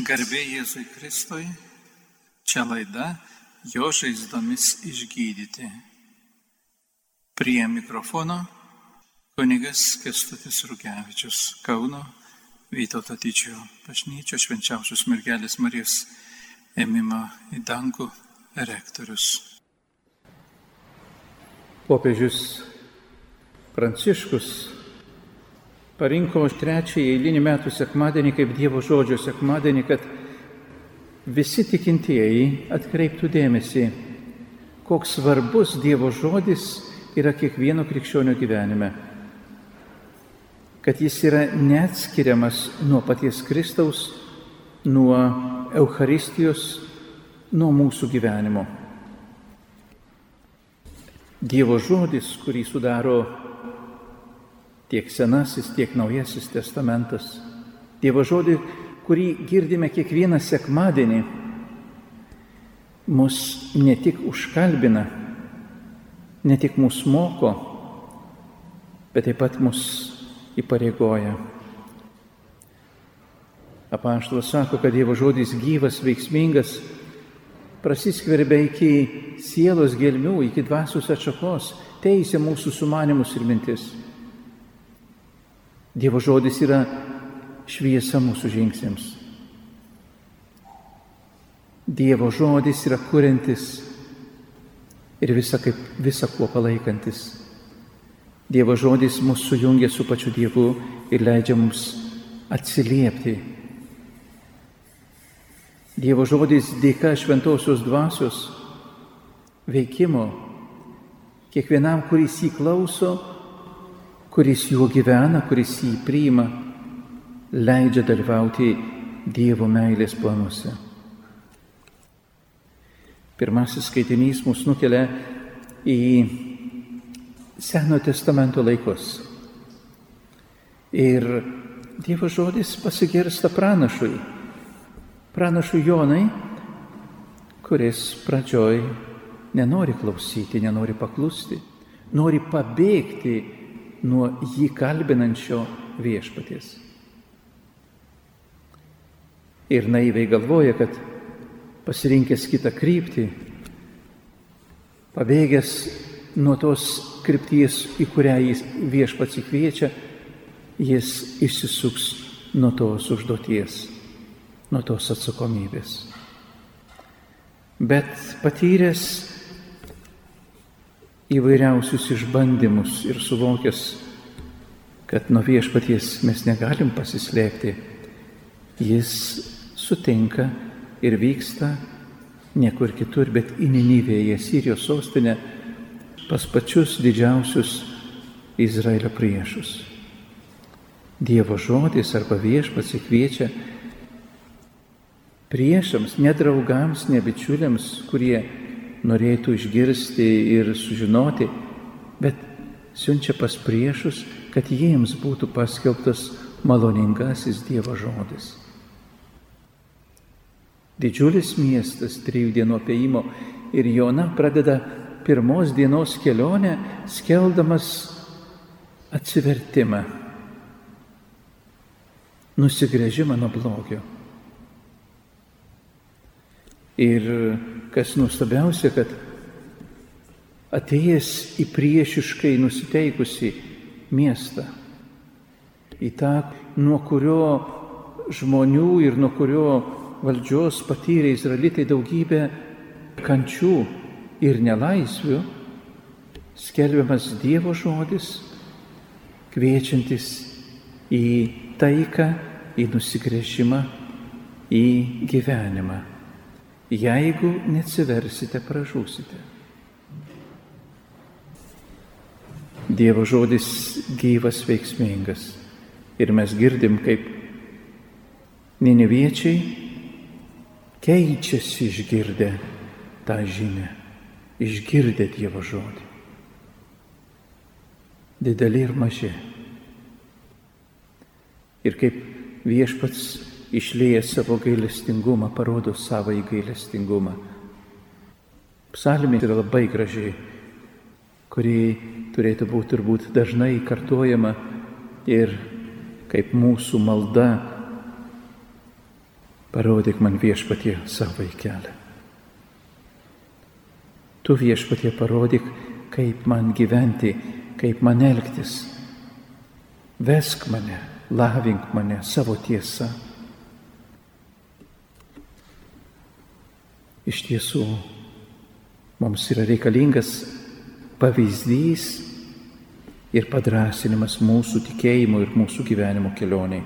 Garbė Jėzui Kristui, čia laida jo žaizdomis išgydyti. Prie mikrofono kunigas Kestutis Rukevičius Kauno Vytauto Tyčio bažnyčio švenčiausios mergelės Marijos ėmimo į dangų rektorius. Popiežius Pranciškus parinko trečiąjį eilinį metų sekmadienį kaip Dievo žodžio sekmadienį, kad visi tikintieji atkreiptų dėmesį, koks svarbus Dievo žodis yra kiekvieno krikščionio gyvenime. Kad jis yra neatskiriamas nuo paties Kristaus, nuo Euharistijos, nuo mūsų gyvenimo. Dievo žodis, kurį sudaro tiek Senasis, tiek Naujasis testamentas. Dievo žodį, kurį girdime kiekvieną sekmadienį, mus ne tik užkalbina, ne tik mus moko, bet taip pat mus įpareigoja. Apaštalas sako, kad Dievo žodis gyvas, veiksmingas, prasiskverbia iki sielos gelmių, iki dvasios atšakos, teisė mūsų sumanimus ir mintis. Dievo žodis yra šviesa mūsų žingsniams. Dievo žodis yra kuriantis ir visa, kaip, visa kuo palaikantis. Dievo žodis mus sujungia su pačiu Dievu ir leidžia mums atsiliepti. Dievo žodis dėka šventosios dvasios veikimo kiekvienam, kuris įklauso, kuris juo gyvena, kuris jį priima, leidžia dalyvauti Dievo meilės planuose. Pirmasis skaitinys mus nukelia į Seno testamento laikus. Ir Dievo žodis pasigirsta pranašui. Pranašui Jonai, kuris pradžioj nenori klausyti, nenori paklusti, nori pabėgti nuo jį kalbinančio viešpaties. Ir naiviai galvoja, kad pasirinkęs kitą kryptį, pabėgęs nuo tos krypties, į kurią jis viešpats įkviečia, jis išsisuks nuo tos užduoties, nuo tos atsakomybės. Bet patyręs įvairiausius išbandymus ir suvokęs, kad nuo viešpaties mes negalim pasislėpti, jis sutinka ir vyksta niekur kitur, bet į Ninivėje, Sirijos sostinę, pas pačius didžiausius Izraelio priešus. Dievo žodis arba viešpats įkviečia priešams, nedraugams, nebičiuliams, kurie norėtų išgirsti ir sužinoti, bet siunčia pas priešus, kad jiems būtų paskelbtas maloningasis Dievo žodis. Didžiulis miestas trijų dienų apieimo ir Jona pradeda pirmos dienos kelionę, skeldamas atsivertimą, nusigrėžimą nuo blogio. Ir kas nuostabiausia, kad atėjęs į priešiškai nusiteikusi miestą, į tą, nuo kurio žmonių ir nuo kurio valdžios patyrė izraelitai daugybę kančių ir nelaisvių, skelbiamas Dievo žodis, kviečiantis į taiką, į nusigrėžimą, į gyvenimą. Jeigu neatsiversite, pražūsite. Dievo žodis gyvas, veiksmingas. Ir mes girdim, kaip Nineviečiai keičiasi išgirdę tą žinią, išgirdę Dievo žodį. Dideli ir maži. Ir kaip viešpats išlėjęs savo gailestingumą, parodo savo gailestingumą. Psalmė yra labai gražiai, kuri turėtų būti turbūt dažnai kartojama ir kaip mūsų malda Parodyk man viešpatie savo kelią. Tu viešpatie parodyk, kaip man gyventi, kaip man elgtis. Vesk mane, lavink mane savo tiesą. Iš tiesų, mums yra reikalingas pavyzdys ir padrasinimas mūsų tikėjimo ir mūsų gyvenimo kelioniai.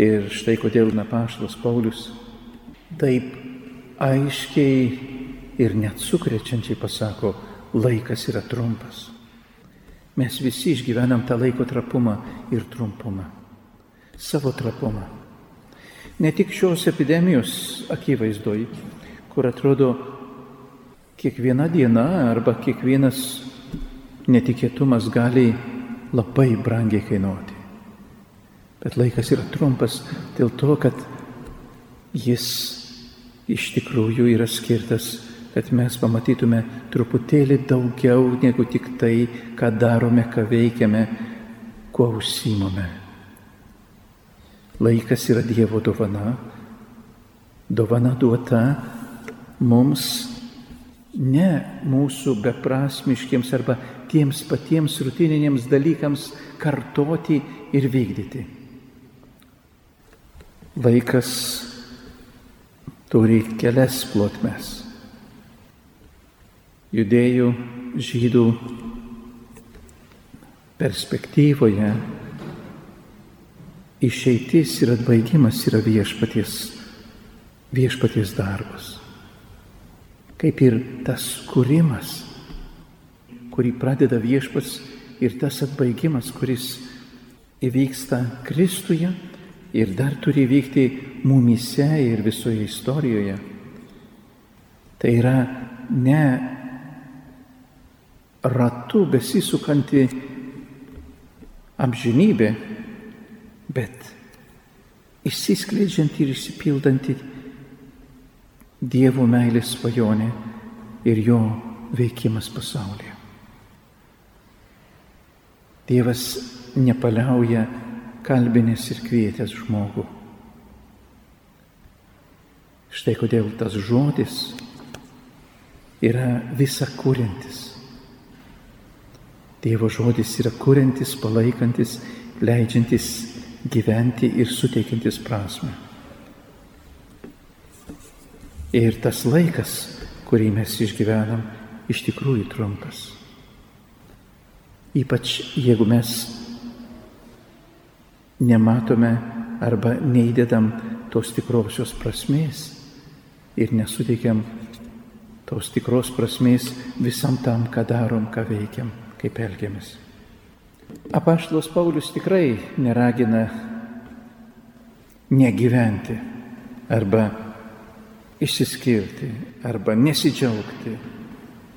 Ir štai kodėl Napaštas Paulius taip aiškiai ir net sukrečiančiai pasako, laikas yra trumpas. Mes visi išgyvenam tą laiko trapumą ir trumpumą. Savo trapumą. Ne tik šios epidemijos akivaizdoj, kur atrodo kiekviena diena arba kiekvienas netikėtumas gali labai brangiai kainuoti. Bet laikas yra trumpas dėl to, kad jis iš tikrųjų yra skirtas, kad mes pamatytume truputėlį daugiau negu tik tai, ką darome, ką veikiame, kuo užsimome. Laikas yra Dievo dovana, dovana duota mums ne mūsų beprasmiškiams arba tiems patiems rutininiams dalykams kartoti ir vykdyti. Vaikas turi kelias plotmes. Judėjų žydų perspektyvoje išeitis ir atbaigimas yra viešpaties, viešpaties darbas. Kaip ir tas kūrimas, kurį pradeda viešpats ir tas atbaigimas, kuris įvyksta Kristuje ir dar turi vykti mumise ir visoje istorijoje. Tai yra ne ratu besisukanti amžinybė, bet išsiskleidžianti ir išsipildanti Dievo meilės svajonė ir jo veikimas pasaulyje. Dievas nepaliauja kalbinės ir kvietęs žmogų. Štai kodėl tas žodis yra visa kūrintis. Dievo žodis yra kūrintis, palaikantis, leidžiantis gyventi ir suteikiantis prasme. Ir tas laikas, kurį mes išgyvenam, iš tikrųjų trumpas. Ypač jeigu mes nematome arba neįdedam tos tikrosios prasmės ir nesuteikiam tos tikros prasmės visam tam, ką darom, ką veikiam, kaip elgiamės. Apaštalas Paulius tikrai neragina negyventi arba išsiskirti arba nesidžiaugti.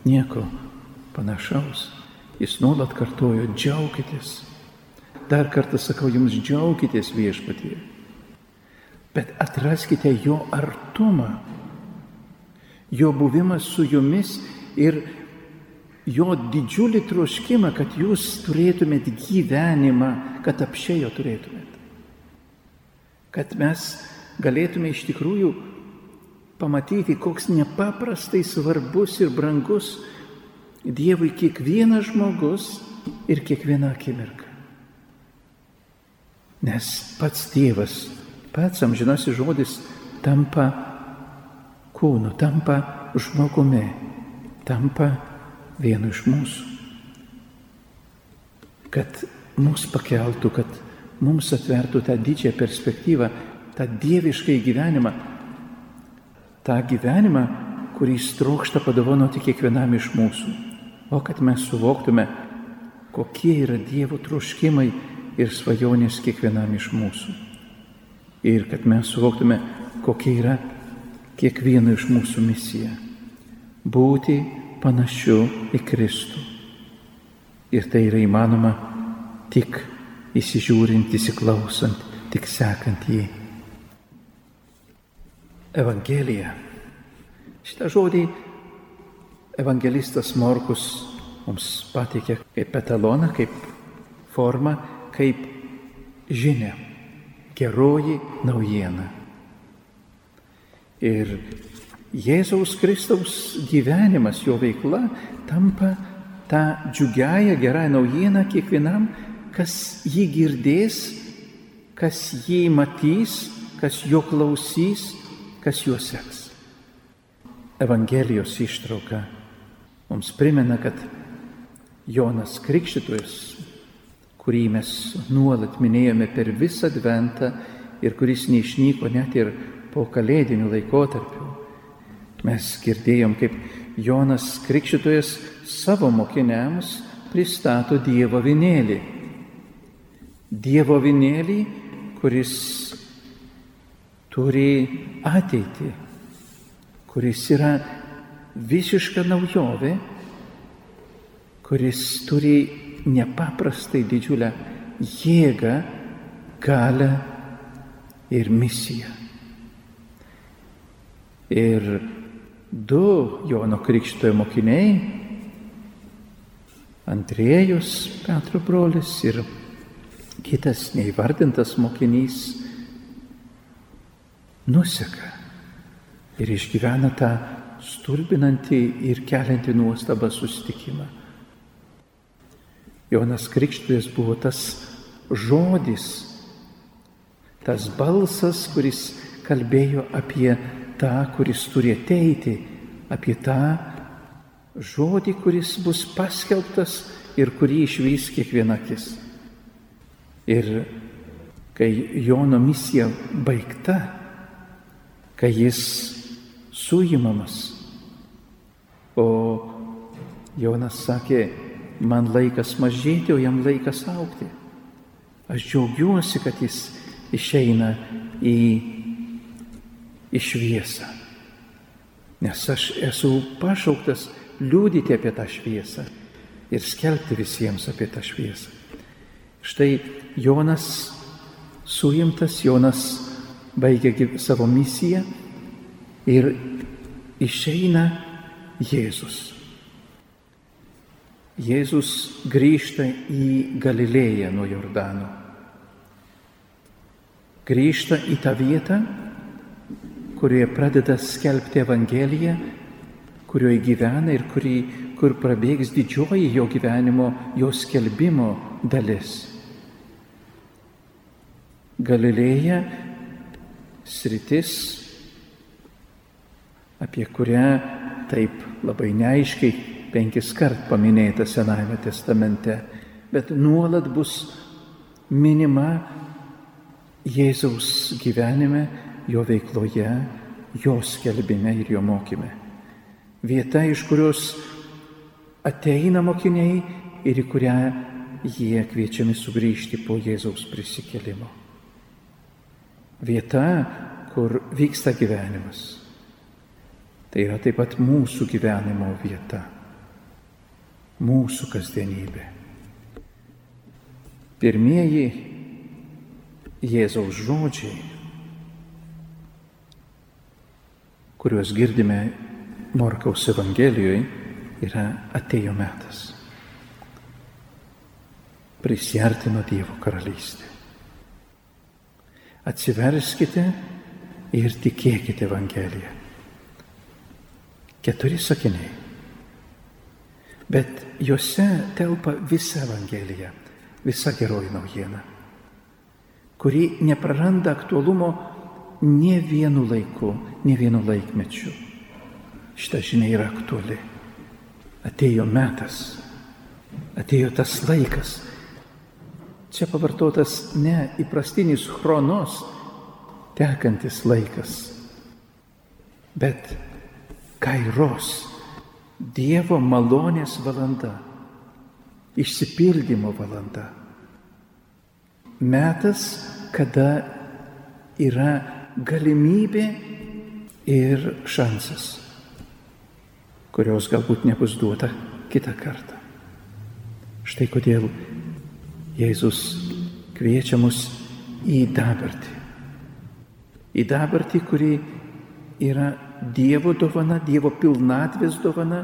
Nieko panašaus. Jis nuolat kartojo, džiaukitės Dar kartą sakau, jums džiaukitės viešpatyje. Bet atraskite jo artumą, jo buvimą su jumis ir jo didžiulį troškimą, kad jūs turėtumėt gyvenimą, kad apšėjo turėtumėt. Kad mes galėtume iš tikrųjų pamatyti, koks nepaprastai svarbus ir brangus Dievui kiekvienas žmogus ir kiekviena akimirka. Nes pats Dievas, pats amžinasis žodis tampa kūnu, tampa žmogumi, tampa vienu iš mūsų. Kad mus pakeltų, kad mums atvertų tą didžiąją perspektyvą, tą dievišką gyvenimą, tą gyvenimą, kurį jis trokšta padovanoti kiekvienam iš mūsų. O kad mes suvoktume, kokie yra Dievo troškimai ir svajonės kiekvienam iš mūsų. Ir kad mes suvoktume, kokia yra kiekvieno iš mūsų misija - būti panašiu į Kristų. Ir tai yra įmanoma tik įsižiūrint, įsiklausant, tik sekant jį. Evangelija. Šitą žodį evangelistas Morkus mums pateikė kaip etaloną, kaip formą kaip žinia, geroji naujiena. Ir Jėzaus Kristaus gyvenimas, jo veikla tampa tą džiugiąją gerą naujieną kiekvienam, kas jį girdės, kas jį matys, kas jo klausys, kas juo seks. Evangelijos ištrauka mums primena, kad Jonas Krikštytojas, kurį mes nuolat minėjome per visą adventą ir kuris neišnyko net ir po kalėdinių laikotarpių, mes girdėjom, kaip Jonas Krikštytojas savo mokiniams pristato Dievo vinėlį. Dievo vinėlį, kuris turi ateitį, kuris yra visiška naujovė, kuris turi nepaprastai didžiulę jėgą, galę ir misiją. Ir du Jono Krikštojo mokiniai, Andriejus, Petro brolis ir kitas neįvardintas mokinys, nuseka ir išgyvena tą stulbinantį ir keliantį nuostabą susitikimą. Jonas Krikštojas buvo tas žodis, tas balsas, kuris kalbėjo apie tą, kuris turi ateiti, apie tą žodį, kuris bus paskelbtas ir kurį išvys kiekviena akis. Ir kai Jono misija baigta, kai jis suimamas, o Jonas sakė, man laikas mažėti, o jam laikas aukti. Aš džiaugiuosi, kad jis išeina į į šviesą. Nes aš esu pašauktas liūdyti apie tą šviesą ir skelbti visiems apie tą šviesą. Štai Jonas suimtas, Jonas baigia savo misiją ir išeina Jėzus. Jėzus grįžta į Galilėją nuo Jordano. Grįžta į tą vietą, kurioje pradeda skelbti Evangeliją, kurioje gyvena ir kurį, kur prabėgs didžioji jo gyvenimo, jo skelbimo dalis. Galilėja sritis, apie kurią taip labai neaiškiai penkis kart paminėta Senajame testamente, bet nuolat bus minima Jėzaus gyvenime jo veikloje, jo skelbime ir jo mokyme. Vieta, iš kurios ateina mokiniai ir į kurią jie kviečiami sugrįžti po Jėzaus prisikelimo. Vieta, kur vyksta gyvenimas. Tai yra taip pat mūsų gyvenimo vieta, mūsų kasdienybė. Pirmieji Jėzaus žodžiai kuriuos girdime Morkaus Evangelijoje, yra atėjo metas. Prisartino Dievo karalystė. Atsiverskite ir tikėkite Evangeliją. Keturi sakiniai. Bet juose telpa visa Evangelija, visa geroji naujiena, kuri nepraranda aktualumo ne vienu laiku, ne vienu laikmečiu. Šitą žinia yra aktuali. Atėjo metas, atėjo tas laikas. Čia pavartotas ne įprastinis chronos, tekantis laikas, bet kairos, Dievo malonės valanda, išsipildymo valanda. Metas, kada yra galimybė ir šansas, kurios galbūt nebus duota kitą kartą. Štai kodėl Jėzus kviečia mus į dabartį. Į dabartį, kuri yra Dievo dovana, Dievo pilnatvės dovana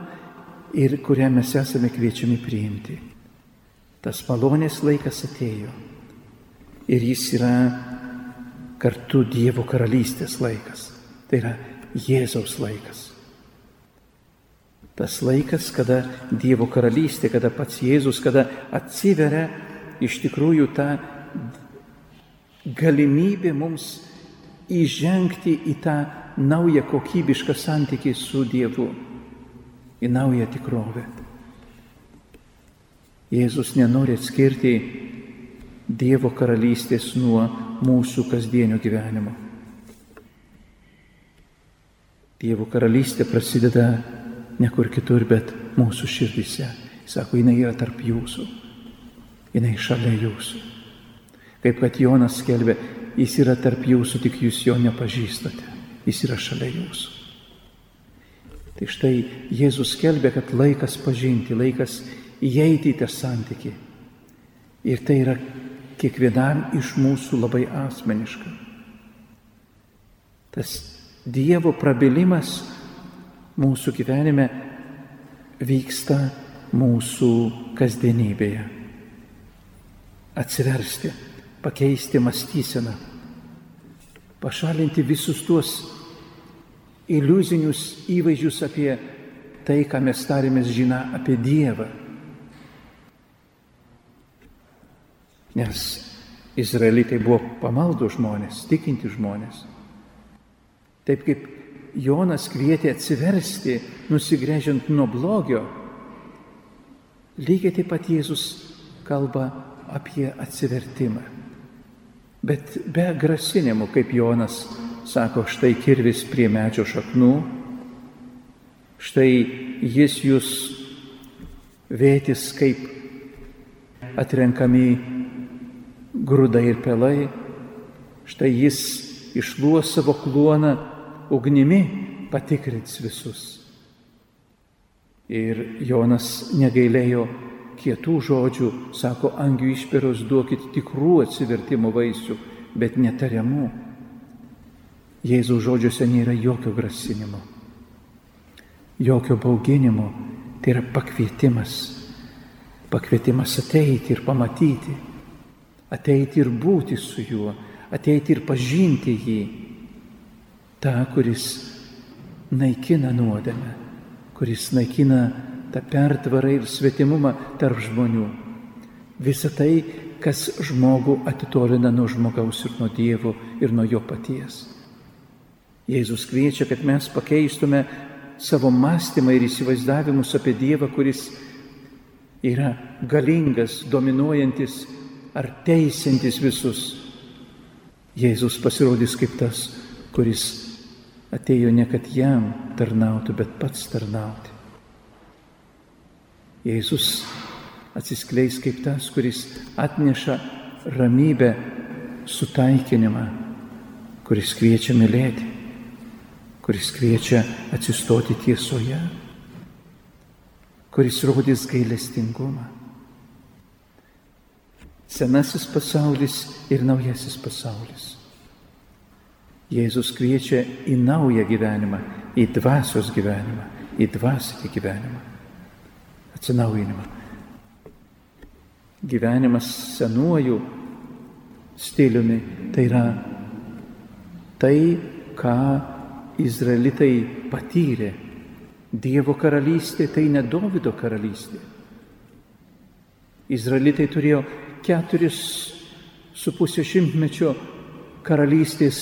ir kurią mes esame kviečiami priimti. Tas malonės laikas atėjo ir jis yra kartu Dievo karalystės laikas. Tai yra Jėzaus laikas. Tas laikas, kada Dievo karalystė, kada pats Jėzus, kada atsiveria iš tikrųjų ta galimybė mums įžengti į tą naują kokybišką santykį su Dievu, į naują tikrovę. Jėzus nenori atskirti Dievo karalystės nuo mūsų kasdienio gyvenimo. Dievo karalystė prasideda ne kur kitur, bet mūsų širdise. Sako, jinai yra tarp jūsų, jinai šalia jūsų. Kaip kad Jonas skelbė, jis yra tarp jūsų, tik jūs jo nepažįstate, jis yra šalia jūsų. Tai štai Jėzus skelbė, kad laikas pažinti, laikas įeiti į tą santykį. Ir tai yra kiekvienam iš mūsų labai asmeniška. Tas Dievo prabilimas mūsų gyvenime vyksta mūsų kasdienybėje. Atsiversti, pakeisti mąstyseną, pašalinti visus tuos iliuzinius įvaizdžius apie tai, ką mes tarėmės žiną apie Dievą. Nes izraelitai buvo pamaldų žmonės, tikinti žmonės. Taip kaip Jonas kvietė atsiversti, nusigrėžiant nuo blogio, lygiai taip pat Jėzus kalba apie atsivertimą. Bet be grasinimų, kaip Jonas sako, štai kirvis prie medžio šaknų, štai jis jūs vėtis kaip atrenkami grūdai ir pelai, štai jis išluos savo kluoną ugnimi patikrins visus. Ir Jonas negailėjo kietų žodžių, sako, angių išperos duokit tikrų atsivertimo vaisių, bet netariamų. Jėzaus žodžiuose nėra jokio grasinimo, jokio bauginimo, tai yra pakvietimas. Pakvietimas ateiti ir pamatyti, ateiti ir būti su juo, ateiti ir pažinti jį tą, kuris naikina nuodėmę, kuris naikina tą pertvarą ir svetimumą tarp žmonių. Visą tai, kas žmogų atitolina nuo žmogaus ir nuo Dievo ir nuo jo paties. Jėzus kviečia, kad mes pakeistume savo mąstymą ir įsivaizdavimus apie Dievą, kuris yra galingas, dominuojantis ar teisintis visus. Jėzus pasirodys kaip tas, kuris atėjo ne kad jam tarnautų, bet pats tarnauti. Jėzus atsiskleis kaip tas, kuris atneša ramybę, sutaikinimą, kuris kviečia mylėti, kuris kviečia atsistoti tiesoje, kuris rodys gailestingumą. Senasis pasaulis ir naujasis pasaulis Jėzus kviečia į naują gyvenimą, į dvasios gyvenimą, į dvasinį gyvenimą, atsinaujinimą. Gyvenimas senuoju stiliumi tai yra tai, ką izraelitai patyrė. Dievo karalystė tai ne Davido karalystė. Izraelitai turėjo keturis su pusė šimtmečio karalystės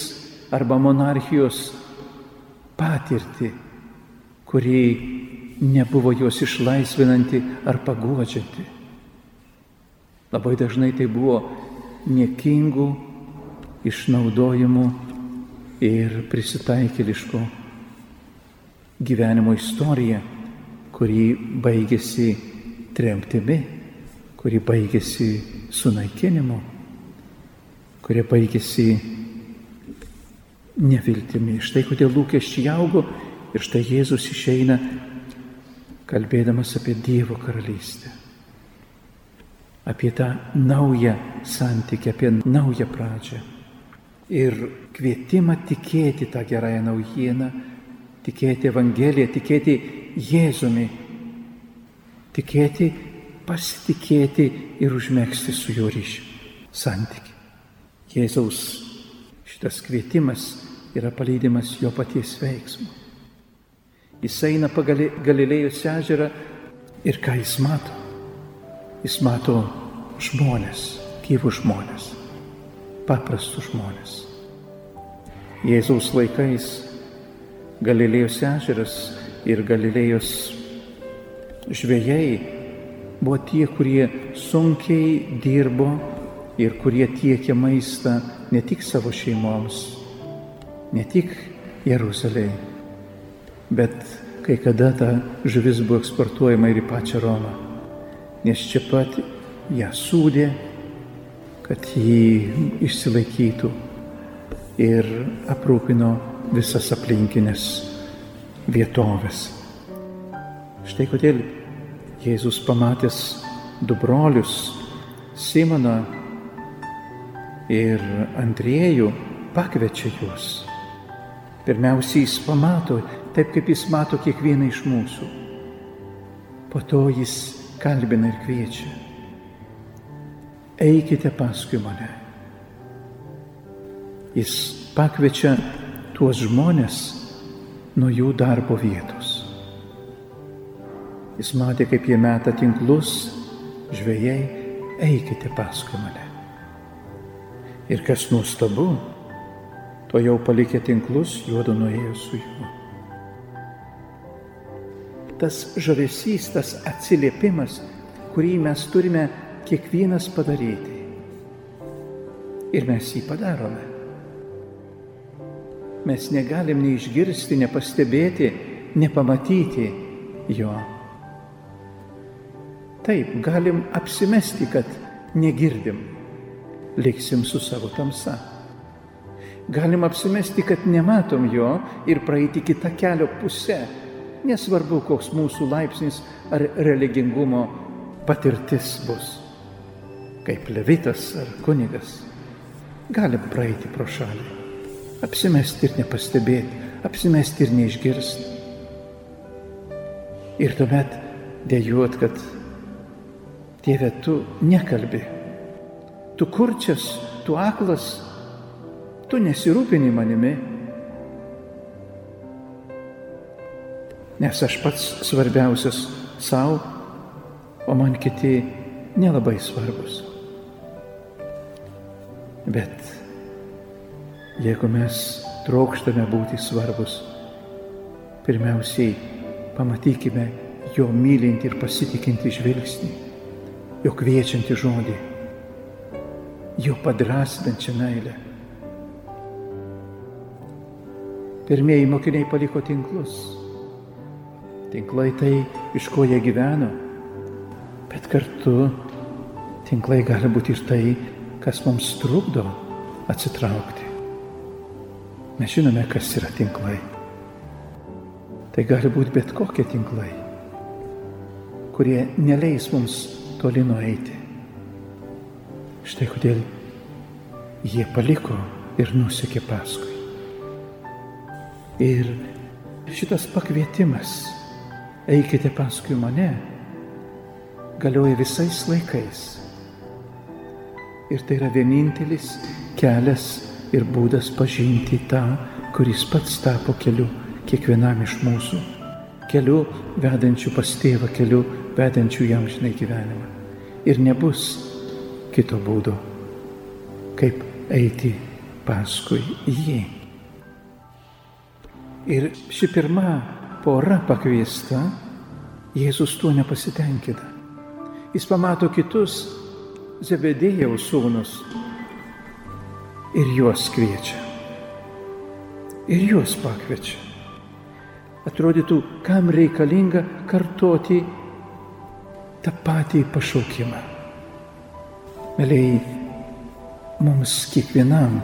arba monarchijos patirtį, kuri nebuvo jos išlaisvinanti ar paguodžianti. Labai dažnai tai buvo niekingų išnaudojimų ir prisitaikėliško gyvenimo istorija, kuri baigėsi tremtimi, kuri baigėsi sunaikinimu, kuri baigėsi neviltimi. Štai kodėl lūkesčiai augo ir štai Jėzus išeina kalbėdamas apie Dievo karalystę. Apie tą naują santykį, apie naują pradžią. Ir kvietimą tikėti tą gerąją naujieną, tikėti Evangeliją, tikėti Jėzumi, tikėti, pasitikėti ir užmėgsti su juo ryšį, santyki. Jėzaus šitas kvietimas yra palydimas jo paties veiksmo. Jis eina pagal Galilėjos ežerą ir ką jis mato? Jis mato žmonės, gyvų žmonės, paprastus žmonės. Jėzaus laikais Galilėjos ežeras ir Galilėjos žvėjai buvo tie, kurie sunkiai dirbo ir kurie tiekė maistą ne tik savo šeimoms, ne tik Jeruzalėje, bet kai kada ta žuvis buvo eksportuojama ir į pačią Romą, nes čia pat ją sūdė, kad jį išsilaikytų ir aprūpino visas aplinkinės vietovės. Štai kodėl Jėzus pamatęs du brolius, Simoną ir Andriejų, pakviečia juos. Pirmiausia, jis pamato taip, kaip jis mato kiekvieną iš mūsų. Po to jis kalbina ir kviečia. Eikite paskui mane. Jis pakviečia tuos žmonės nuo jų darbo vietos. Jis matė, kaip jie meta tinklus, žvėjai, eikite paskui mane. Ir kas nuostabu, to jau palikė tinklus, juodu nuėjo su juo. Tas žavesys, tas atsiliepimas, kurį mes turime kiekvienas padaryti. Ir mes jį padarome. Mes negalim neišgirsti, nepastebėti, nepamatyti jo. Taip, galim apsimesti, kad negirdim, liksim su savo tamsa. Galim apsimesti, kad nematom jo ir praeiti kitą kelio pusę, nesvarbu, koks mūsų laipsnis ar religingumo patirtis bus. Kaip levitas ar kunigas, galim praeiti pro šalį, apsimesti ir nepastebėti, apsimesti ir neišgirsti. Ir tuomet dėjuot, kad Dieve, tu nekalbi. Tu kurčias, tu aklas, tu nesirūpini manimi. Nes aš pats svarbiausias savo, o man kiti nelabai svarbus. Bet jeigu mes trokštame būti svarbus, pirmiausiai pamatykime jo mylinti ir pasitikinti žvilgsnį jo kviečiantį žodį, jo padrasinančią meilę. Pirmieji mokiniai paliko tinklus. Tinklai tai, iš ko jie gyveno, bet kartu tinklai gali būti ir tai, kas mums trukdo atsitraukti. Mes žinome, kas yra tinklai. Tai gali būti bet kokie tinklai, kurie neleis mums toli nueiti. Štai kodėl jie paliko ir nusekė paskui. Ir šitas pakvietimas, eikite paskui mane, galioja visais laikais. Ir tai yra vienintelis kelias ir būdas pažinti tą, kuris pats tapo keliu kiekvienam iš mūsų. Keliu vedančiu pas tėvą, keliu vedančių jam žinai gyvenimą. Ir nebus kito būdo, kaip eiti paskui jį. Ir ši pirma pora pakviesta, Jėzus tuo nepasitenkina. Jis pamato kitus Zebedėjaus sūnus ir juos kviečia. Ir juos pakviečia. Atrodytų, kam reikalinga kartoti tą patį pašaukimą. Mėlyjei, mums kiekvienam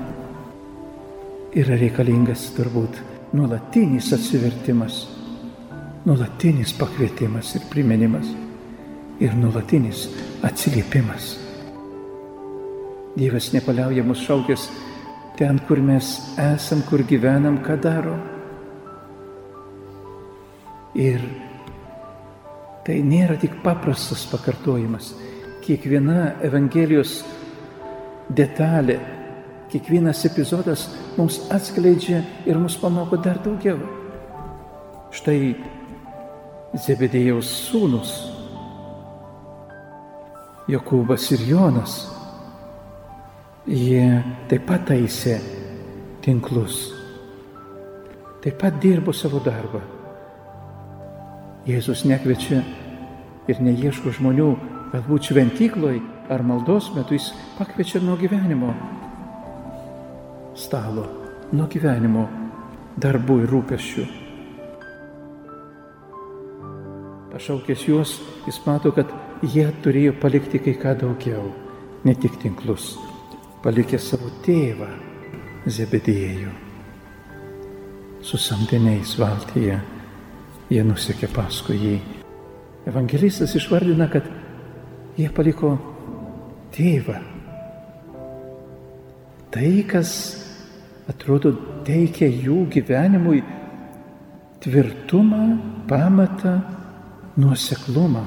yra reikalingas turbūt nuolatinis atsivertimas, nuolatinis pakvietimas ir priminimas ir nuolatinis atsiliepimas. Dievas nepaliauja mus šaukęs ten, kur mes esam, kur gyvenam, ką darom. Ir Tai nėra tik paprastas pakartojimas. Kiekviena Evangelijos detalė, kiekvienas epizodas mums atskleidžia ir mus pamoko dar daugiau. Štai Zebedėjaus sūnus, Jokūbas ir Jonas, jie taip pat taisė tinklus, taip pat dirbo savo darbą. Jėzus nekviečia ir neieško žmonių, galbūt šventykloj ar maldos metu jis pakviečia nuo gyvenimo stalo, nuo gyvenimo darbų ir rūpeščių. Pašaukęs juos, jis mato, kad jie turėjo palikti kai ką daugiau, ne tik tinklus, palikė savo tėvą Zebedėjų. Su samdiniais valtyje jie nusekė paskui jį. Evangelistas išvardina, kad jie paliko tėvą. Tai, kas atrodo teikia jų gyvenimui tvirtumą, pamatą, nuoseklumą,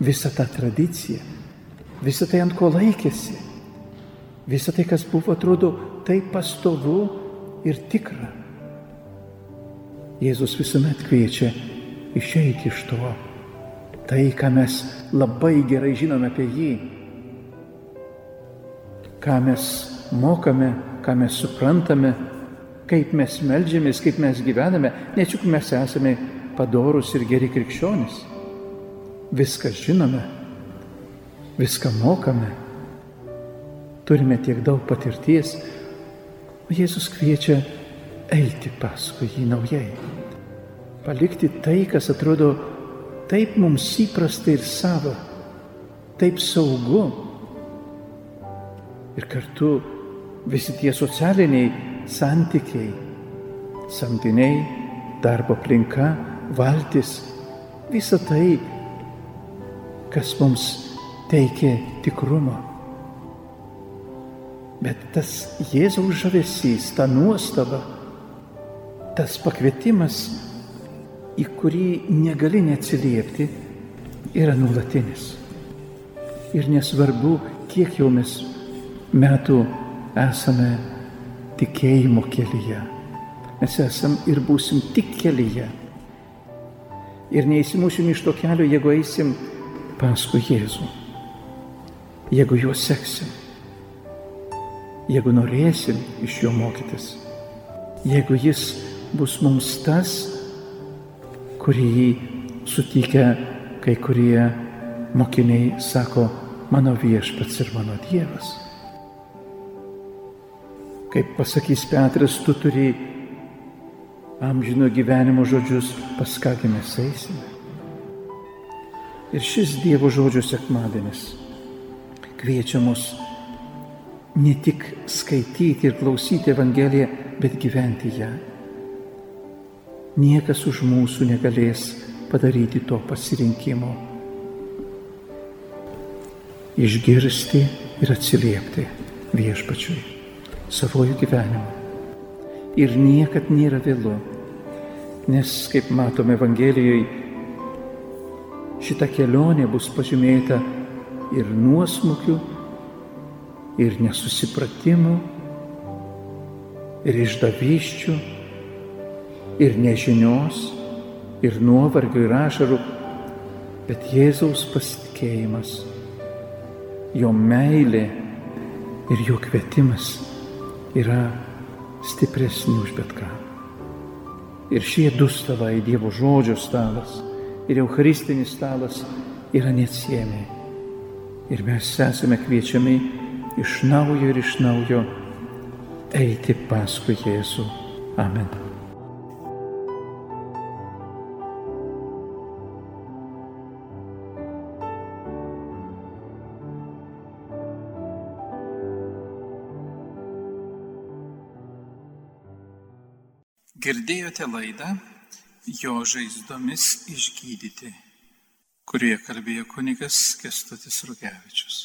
visą tą tradiciją, visą tai ant ko laikėsi, visą tai, kas buvo, atrodo, taip pastovu ir tikra. Jėzus visuomet kviečia išeiti iš to, tai, ką mes labai gerai žinome apie jį, ką mes mokame, ką mes suprantame, kaip mes melžiamės, kaip mes gyvename, nes juk mes esame padorus ir geri krikščionys viską žinome, viską mokame, turime tiek daug patirties, o Jėzus kviečia eiti paskui jį naujai, palikti tai, kas atrodo taip mums įprasta ir sava, taip saugu. Ir kartu visi tie socialiniai santykiai, samdiniai, darbo aplinka, valtis, visa tai kas mums teikia tikrumą. Bet tas Jėzaus žavesys, ta nuostaba, tas pakvietimas, į kurį negali neatsiliepti, yra nulatinis. Ir nesvarbu, kiek jau mes metų esame tikėjimo kelyje. Mes esam ir būsim tik kelyje. Ir neįsimušim iš to kelio, jeigu eisim paskui Jėzų. Jeigu juos seksim, jeigu norėsim iš jo mokytis, jeigu jis bus mums tas, kurį sutikę kai kurie mokiniai sako, mano viešpats ir mano Dievas. Kaip pasakys Petras, tu turi amžino gyvenimo žodžius, pas kągi mes eisime. Ir šis Dievo žodžio sekmadienis kviečia mus ne tik skaityti ir klausyti Evangeliją, bet gyventi ją. Niekas už mūsų negalės padaryti to pasirinkimo. Išgirsti ir atsiliepti viešpačiui savojų gyvenimu. Ir niekad nėra vėlu, nes, kaip matome Evangelijoje, šita kelionė bus pažymėta ir nuosmukių, ir nesusipratimų, ir išdavyščių, ir nežinios, ir nuovargio, ir ašarų, bet Jėzaus pasitikėjimas, jo meilė ir jo kvietimas yra stipresni už bet ką. Ir šie du stalai, Dievo žodžio stalas ir Eucharistinis stalas yra neatsiemi. Ir mes esame kviečiami iš naujo ir iš naujo eiti paskui Jėzų. Amen. Girdėjote laidą jo žaizdomis išgydyti, kurie kalbėjo kunigas Kestutis Rugevičius.